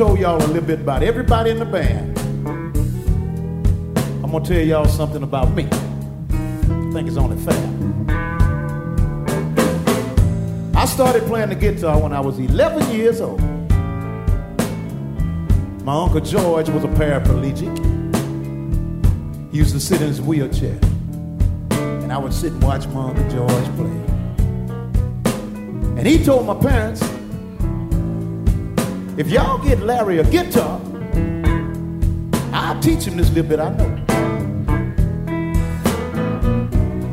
Told y'all a little bit about everybody in the band. I'm gonna tell y'all something about me. I think it's only fair. I started playing the guitar when I was 11 years old. My uncle George was a paraplegic. He used to sit in his wheelchair, and I would sit and watch my uncle George play. And he told my parents, if y'all get Larry a guitar, I'll teach him this little bit I know.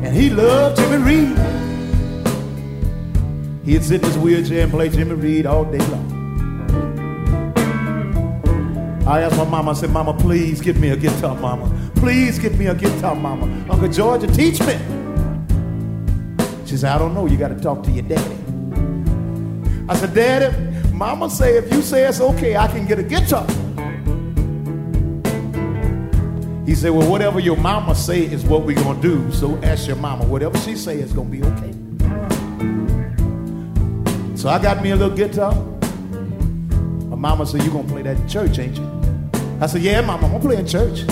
And he loved Jimmy Reed. He'd sit in his wheelchair and play Jimmy Reed all day long. I asked my mama, I said, Mama, please get me a guitar, Mama. Please get me a guitar, Mama. Uncle George, teach me. She said, I don't know. You got to talk to your daddy. I said, Daddy, Mama say if you say it's okay, I can get a guitar. He said, Well, whatever your mama say is what we're gonna do. So ask your mama. Whatever she say is gonna be okay. So I got me a little guitar. My mama said, You gonna play that in church, ain't you? I said, Yeah, mama, I'm gonna play in church.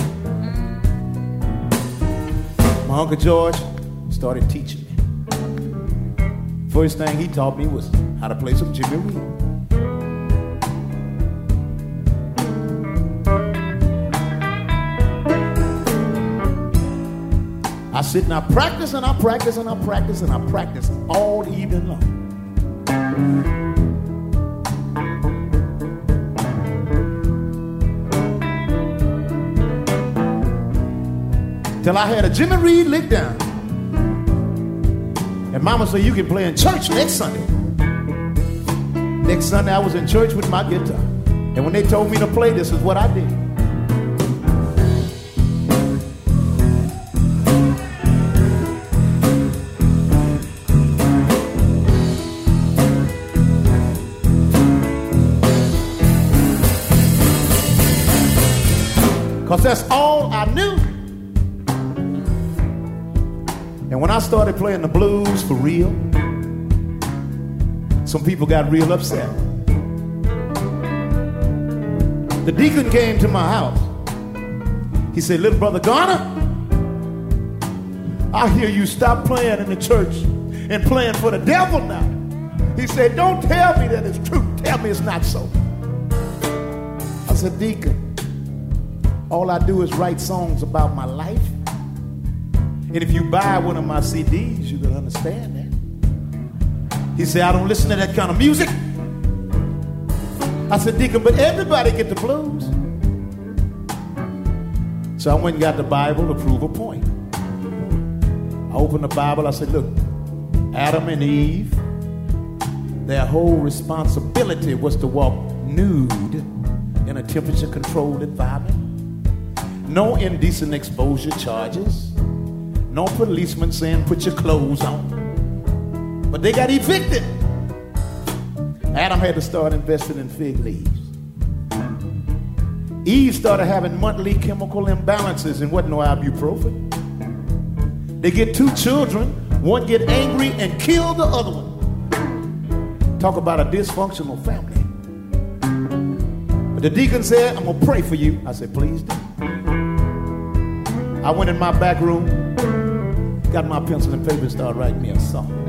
My Uncle George started teaching me. First thing he taught me was how to play some Jimmy Reed. I sit and I practice and I practice and I practice and I practice all evening long. Till I had a Jimmy Reed lick down. And mama said, You can play in church next Sunday. Next Sunday, I was in church with my guitar. And when they told me to play, this is what I did. Because that's all I knew. And when I started playing the blues for real, some people got real upset. The deacon came to my house. He said, Little brother Garner, I hear you stop playing in the church and playing for the devil now. He said, Don't tell me that it's true. Tell me it's not so. I said, Deacon, all I do is write songs about my life. And if you buy one of my CDs, you can understand that. He said, I don't listen to that kind of music. I said, Deacon, but everybody get the blues. So I went and got the Bible to prove a point. I opened the Bible, I said, look, Adam and Eve, their whole responsibility was to walk nude in a temperature controlled environment. No indecent exposure charges. No policeman saying put your clothes on. But they got evicted. Adam had to start investing in fig leaves. Eve started having monthly chemical imbalances and wasn't no ibuprofen. They get two children, one get angry and kill the other one. Talk about a dysfunctional family. But the deacon said, I'm gonna pray for you. I said, please do. I went in my back room, got my pencil and paper and started writing me a song.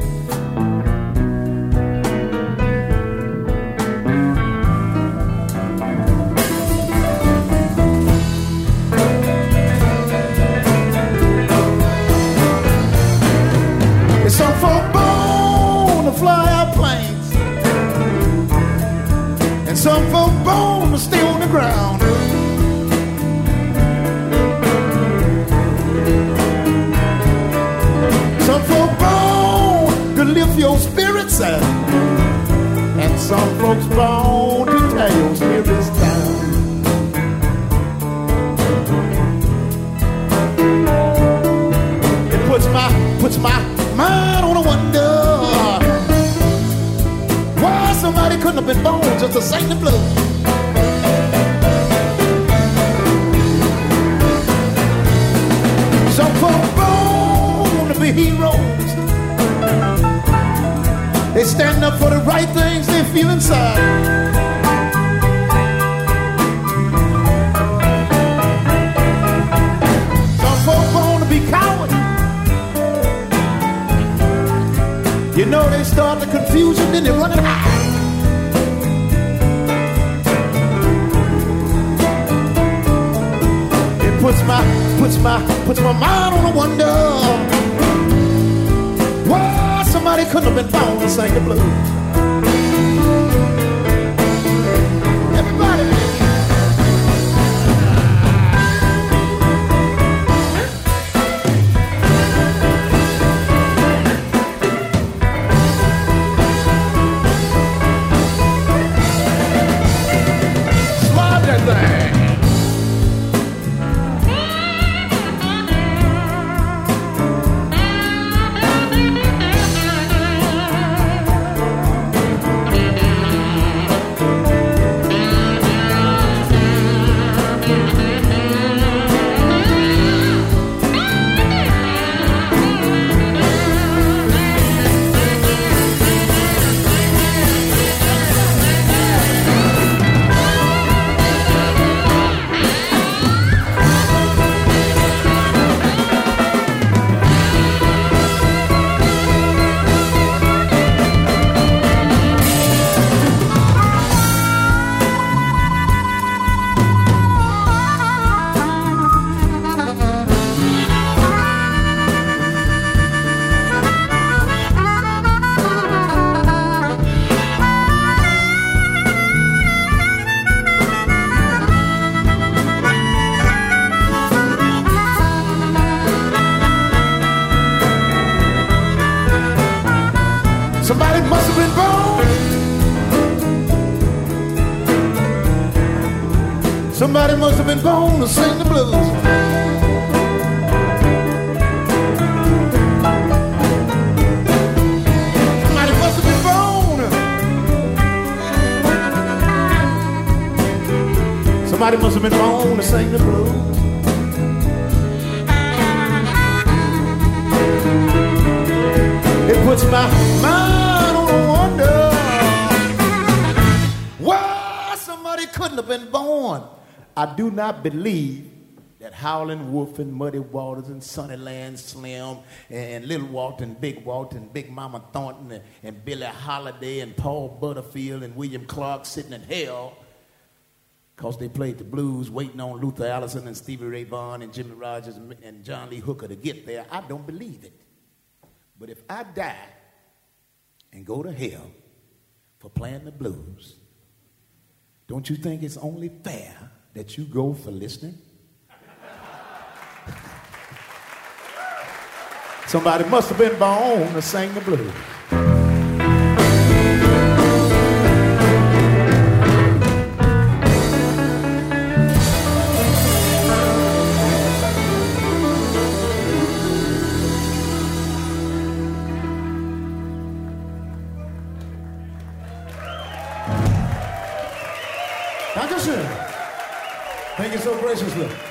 Folks born to tear your spirits down. It puts my puts my mind on a wonder. Why somebody couldn't have been born just to sing the blues. Some folks born to be heroes. They stand up for the right things feel inside. You know they start the confusion, then they run it high. puts my puts my puts my mind on a wonder. Why somebody couldn't have been born to sing the blues. To sing the blues. Somebody must have been born. To sing the blues. It puts my mind on a wonder. Why somebody couldn't have been born I do not believe that Howlin' Wolf and Muddy Waters and Sunnyland Slim and, Little Walter, and Big Walter, and Big Mama Thornton and, and Holiday and Paul Butterfield and William Clarke sitting in hell because they played the blues waiting on Luther Allison and Stevie Ray Vaughan and Jimmy Rogers and John Lee Hooker to get there. I don't believe it. But if I die and go to hell for playing the blues, don't you think it's only fair that you go for listening? Somebody must have been born to sing the blues. so graciously.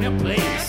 burning place.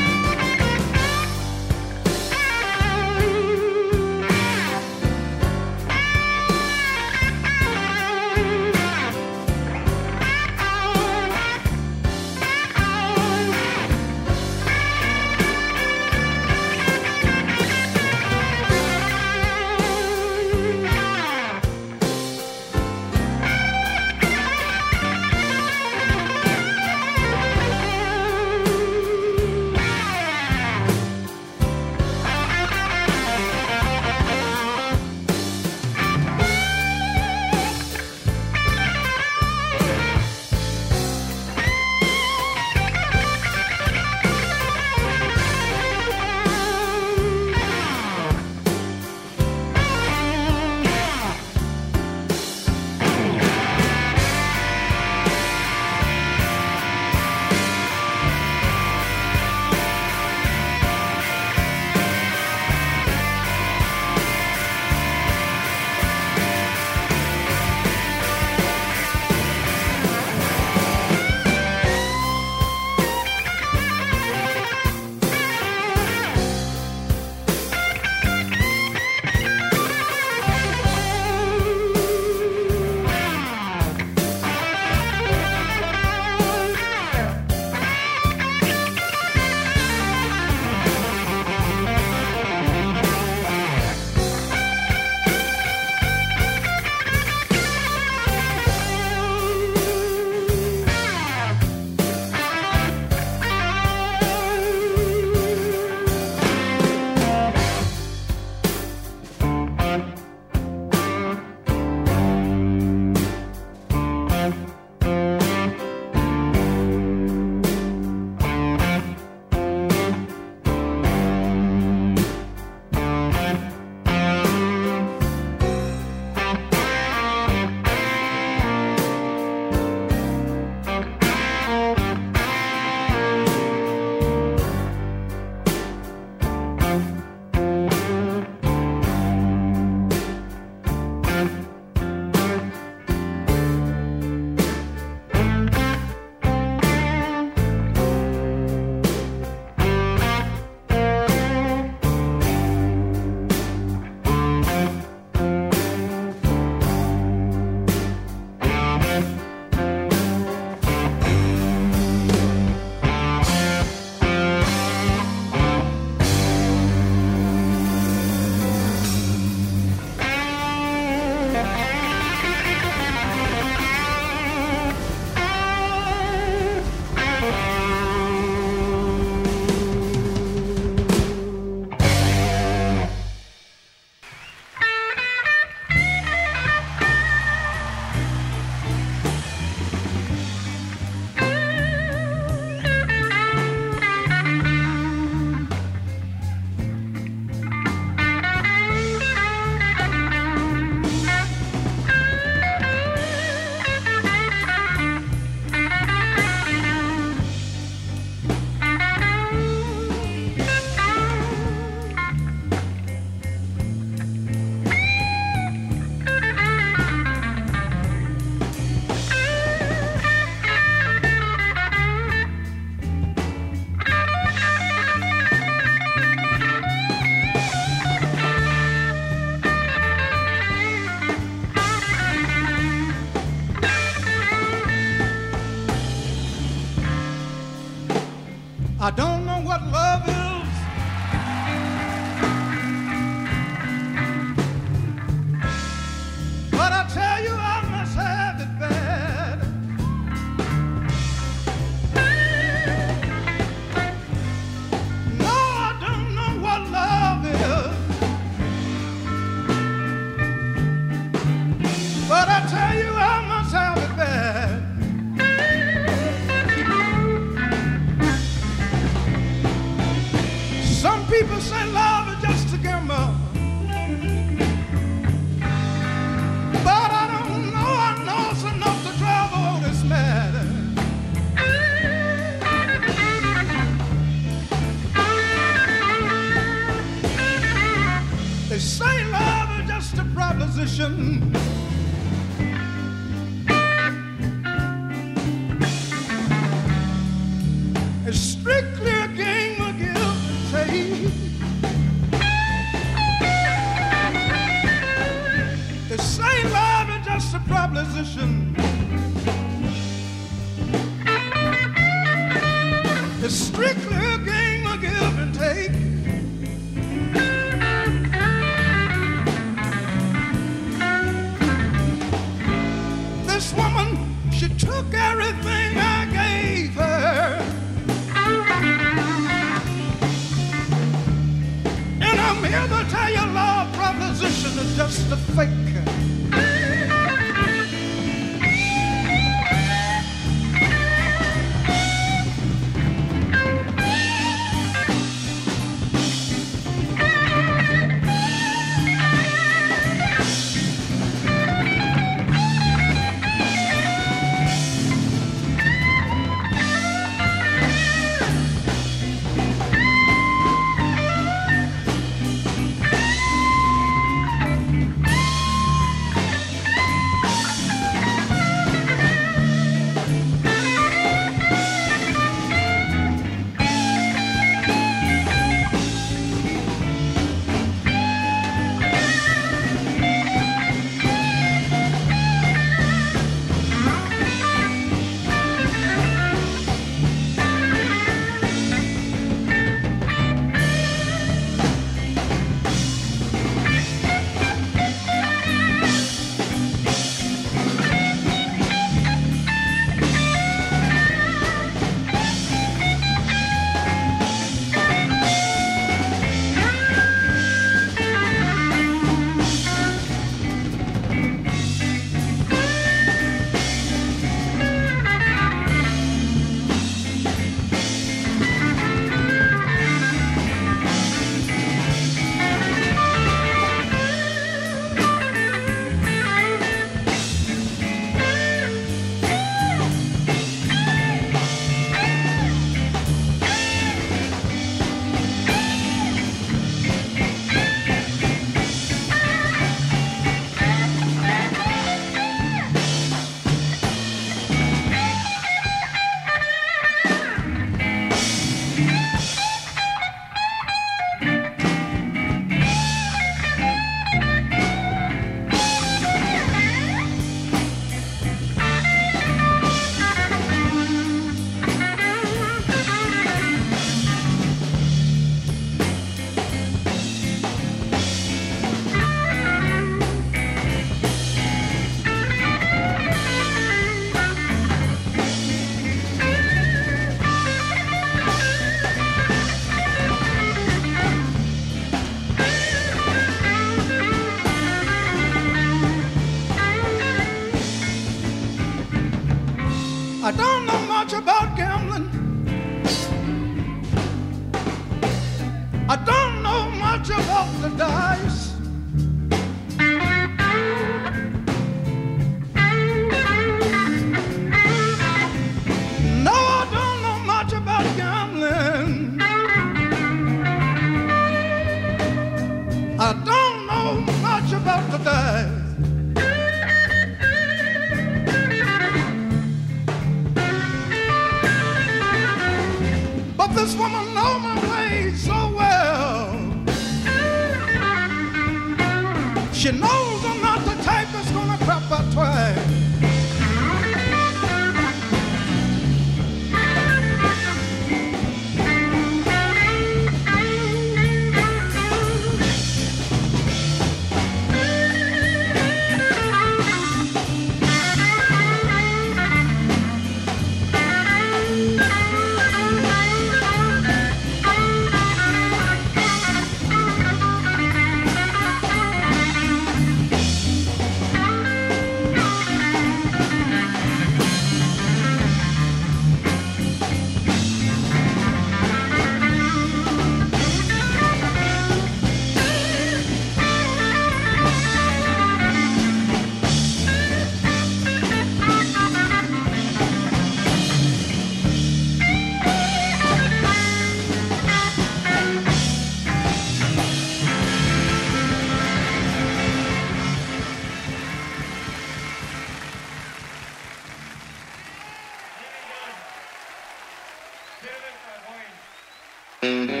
Mm-hmm.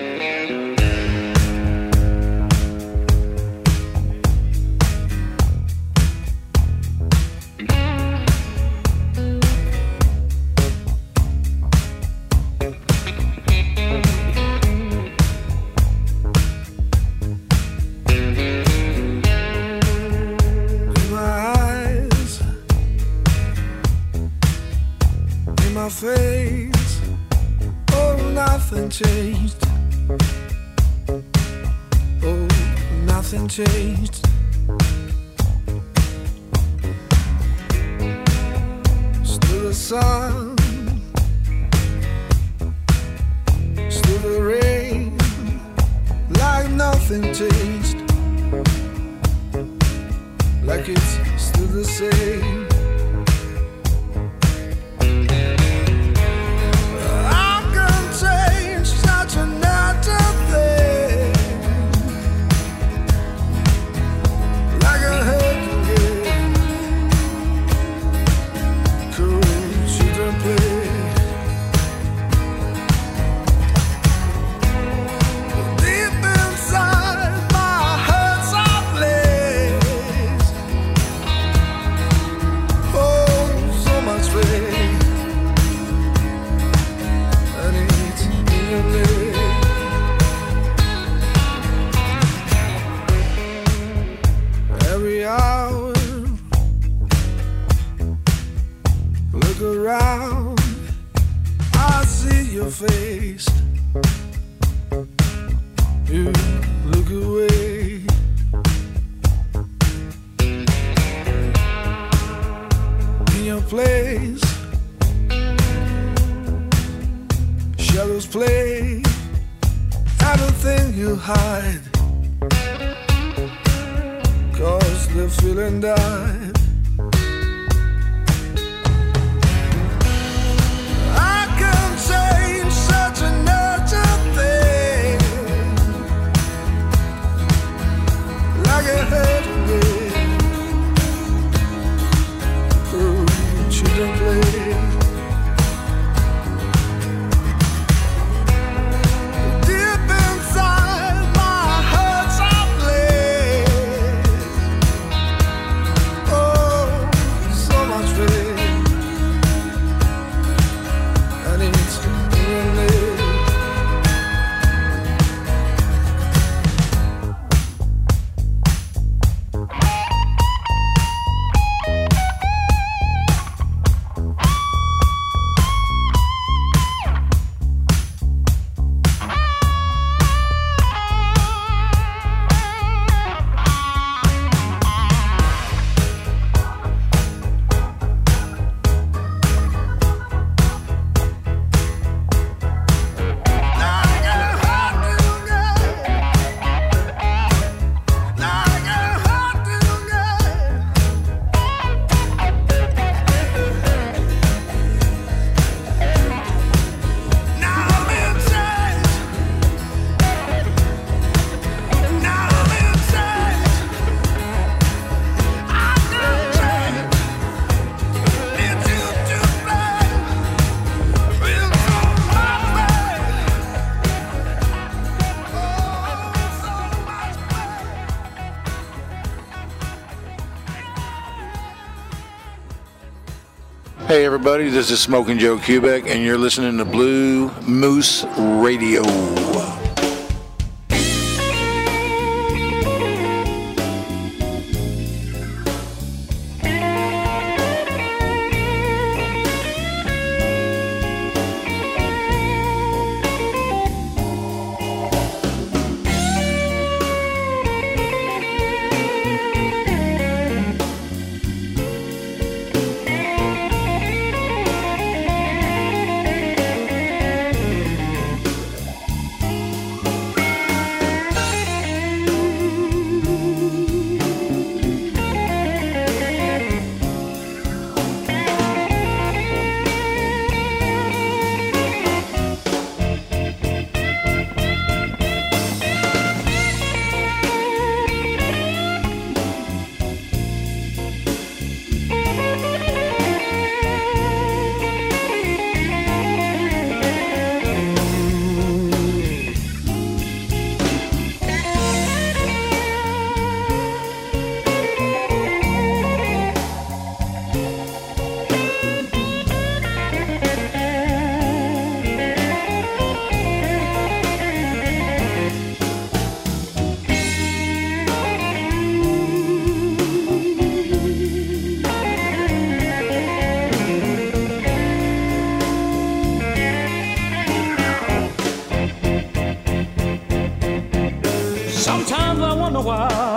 wonder everybody. This is Smoking Joe Kubek, and you're listening to Blue Moose Radio. a while.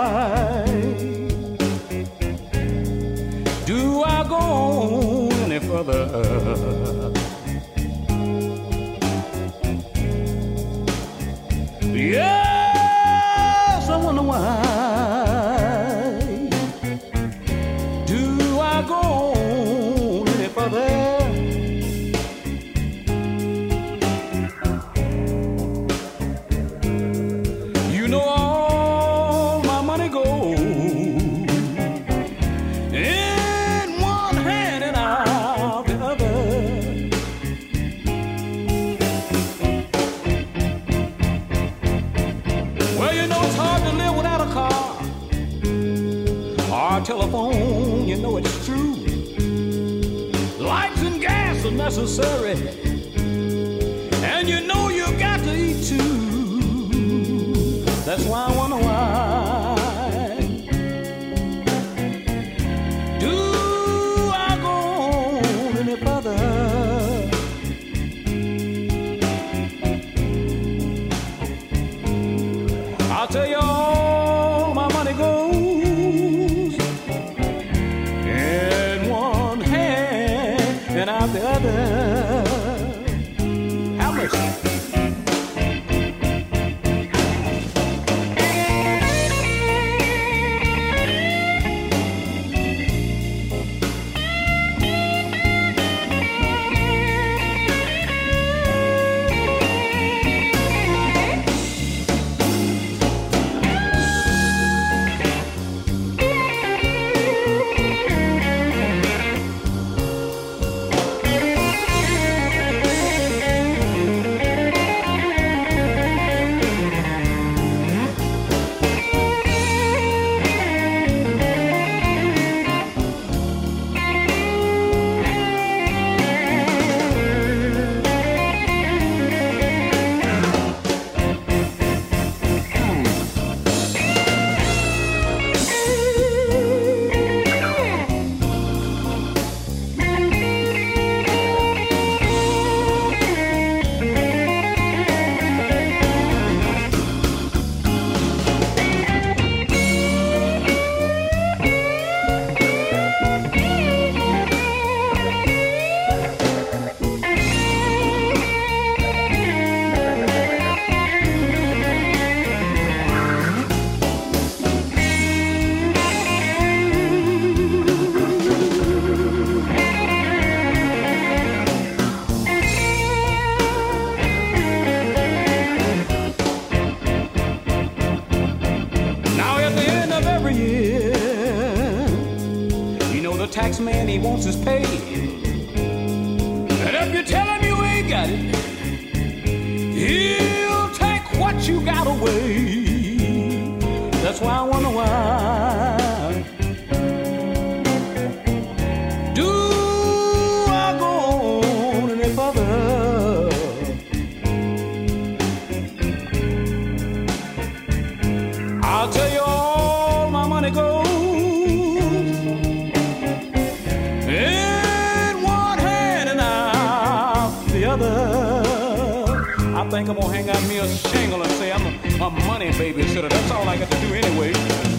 together. I think I'm gonna hang out me a shingle and say I'm a, a money babysitter. That's all I got to do anyway.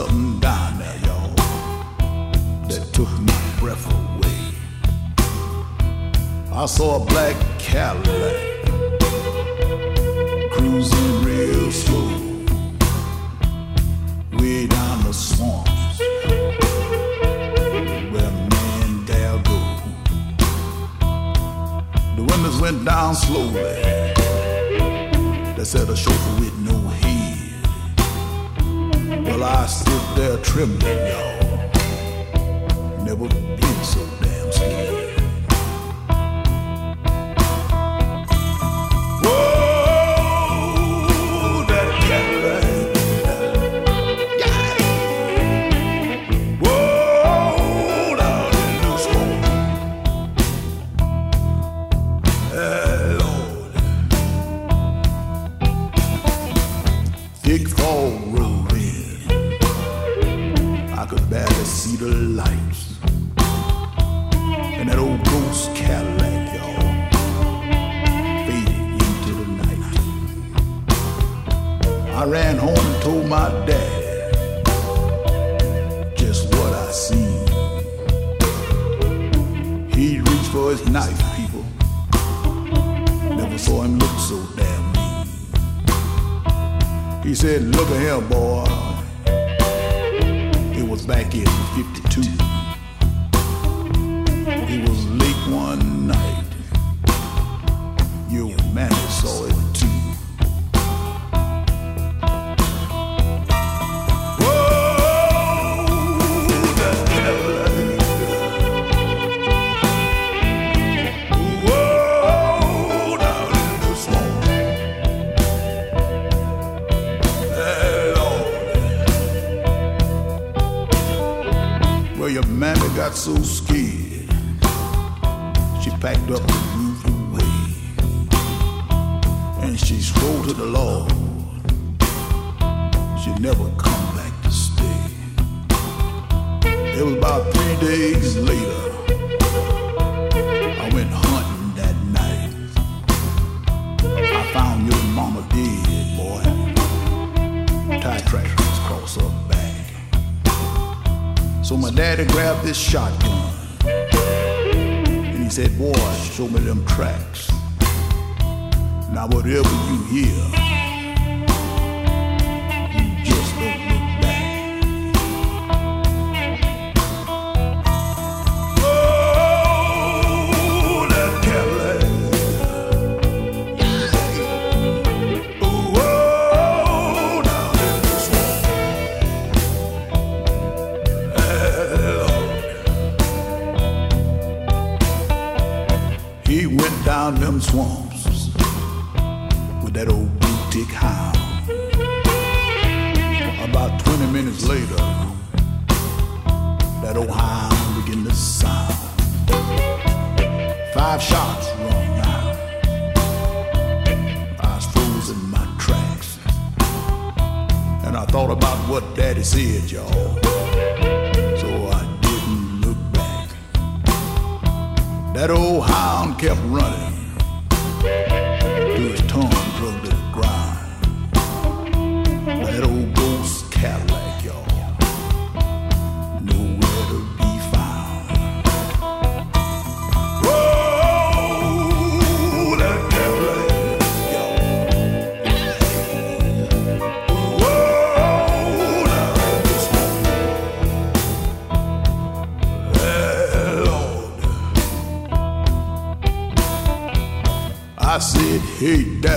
something down there, y'all, that took my breath away. I saw a black Cadillac cruising real slow, way down the swamps. Where men dare go. The windows went down slowly. They said a chauffeur with well, I stood there trembling, y'all. Never been so got so scared, she packed up. shotgun. And he said, Boy, show me them tracks. Now, whatever you hear, running. Said,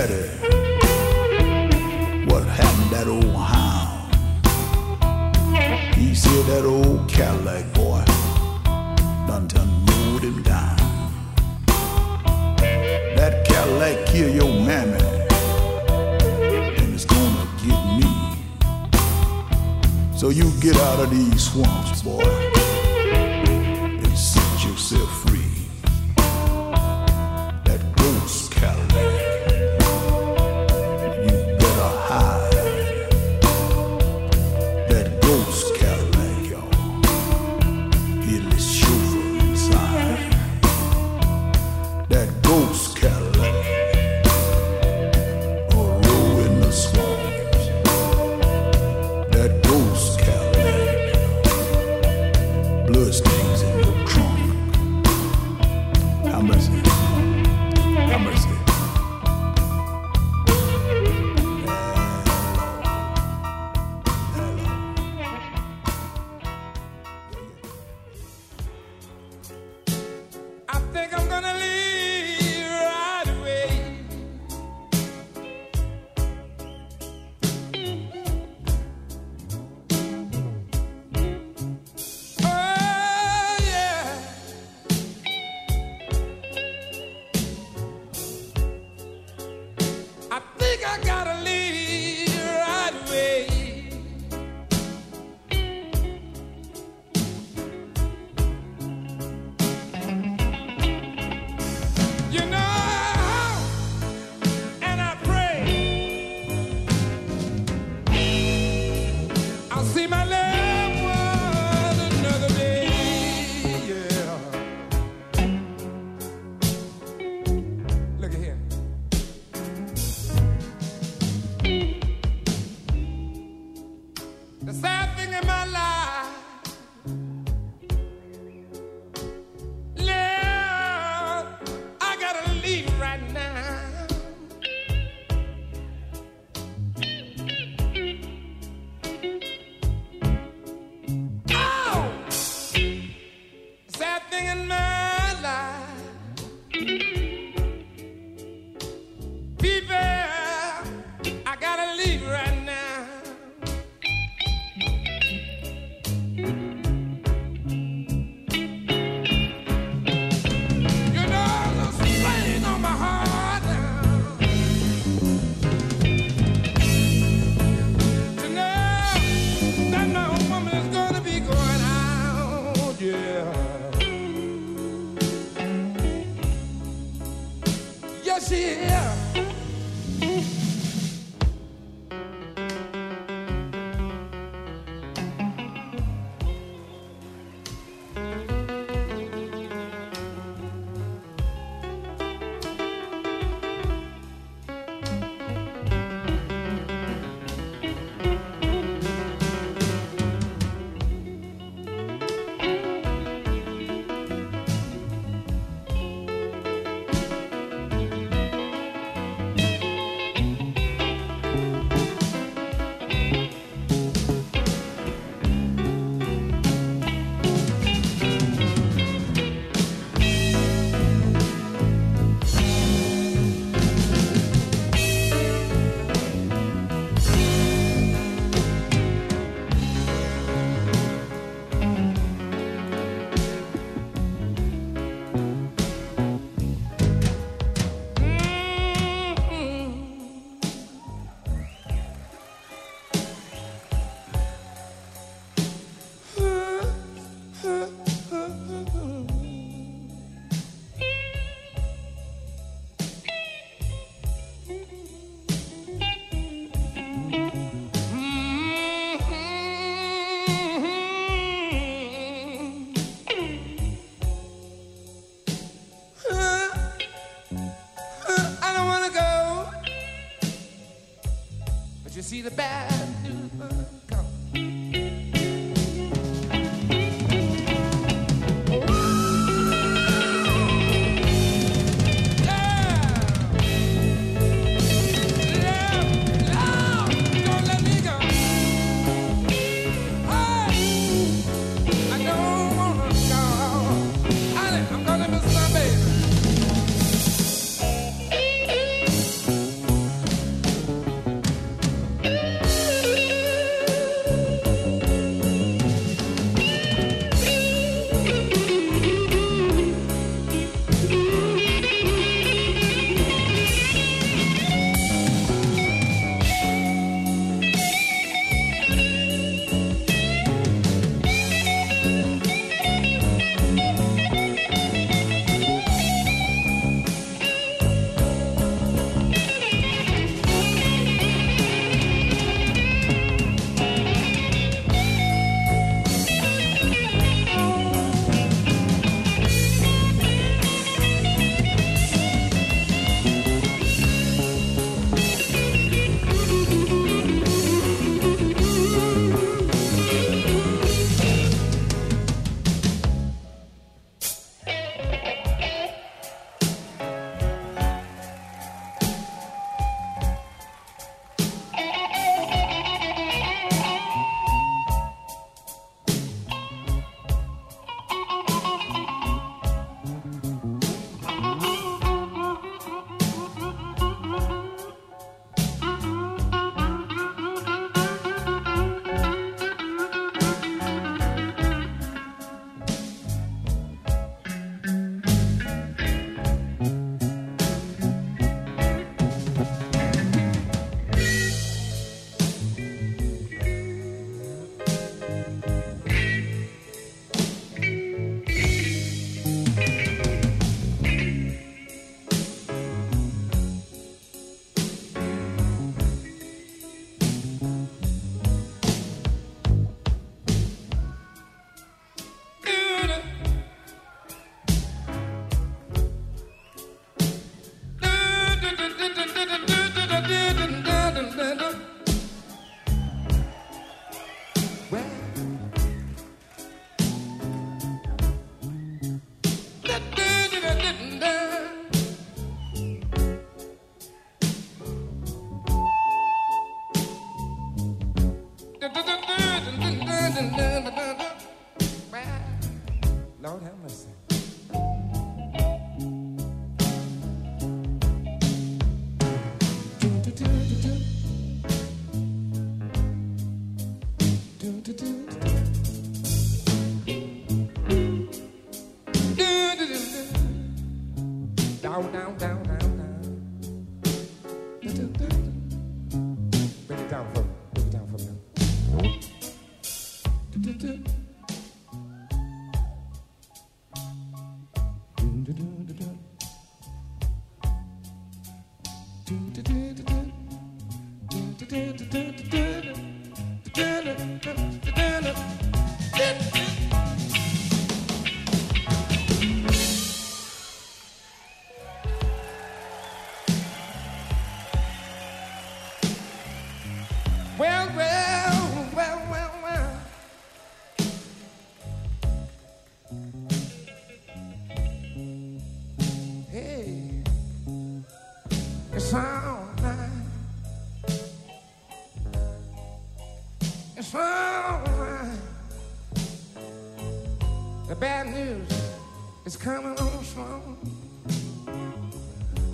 coming on strong.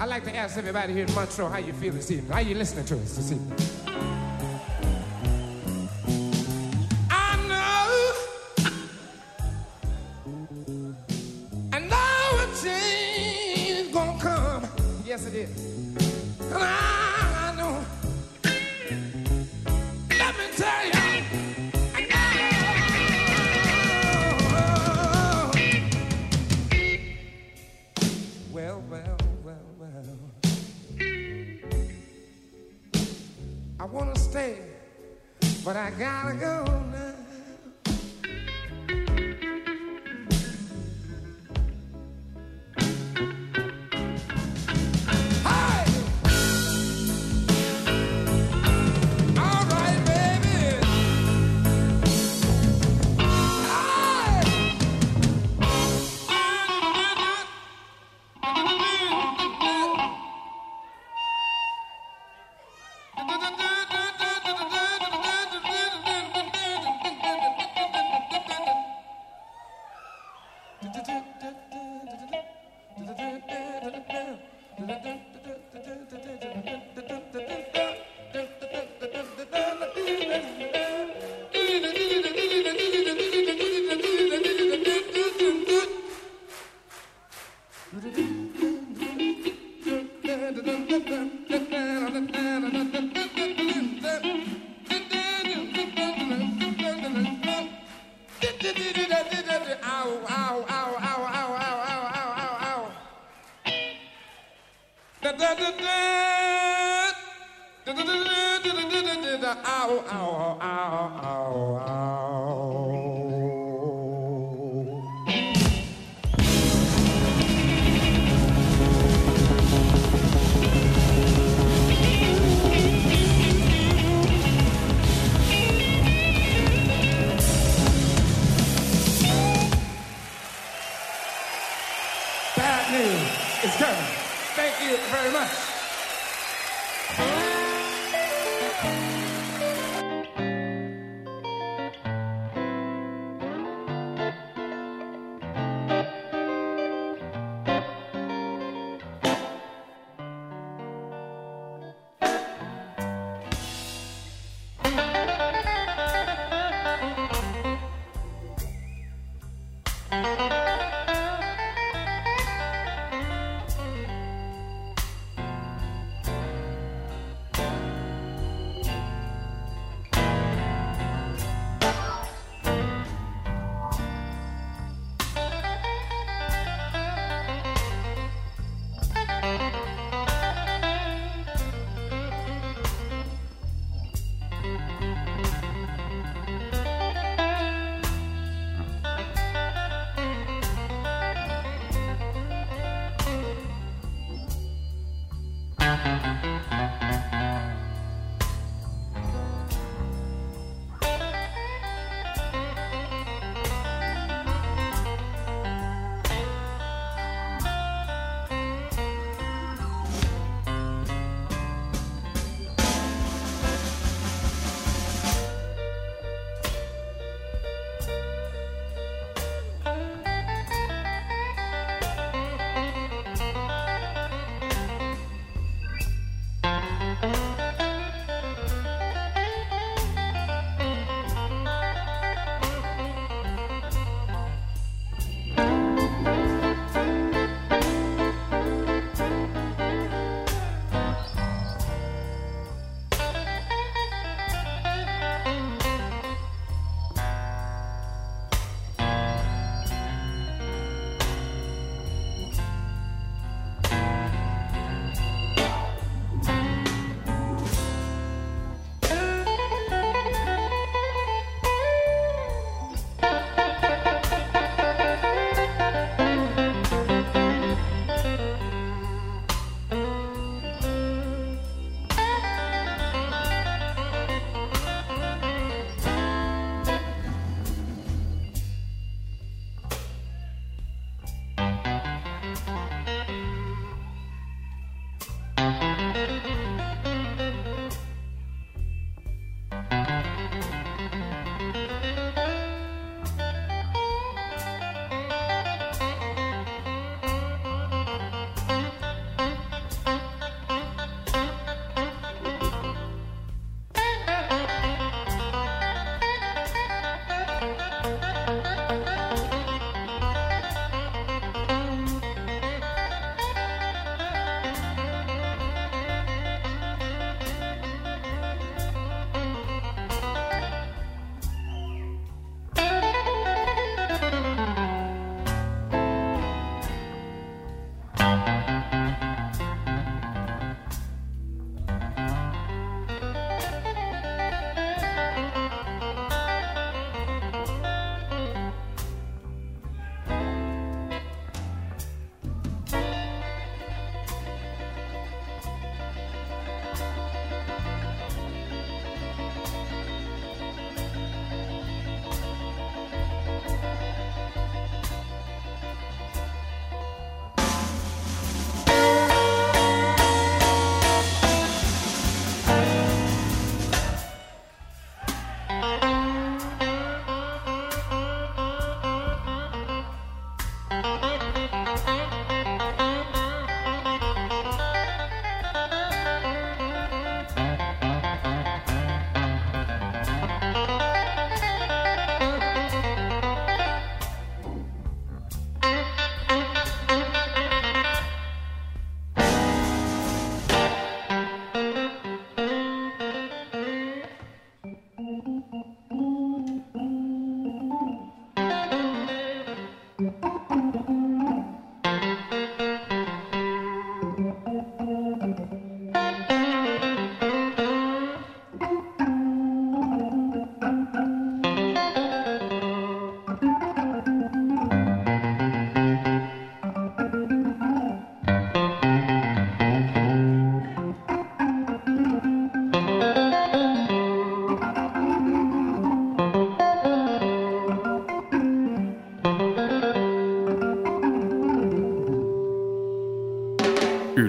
I'd like to ask everybody here in Montreal how you feel this evening. How you listening to us this evening? Yes, it is.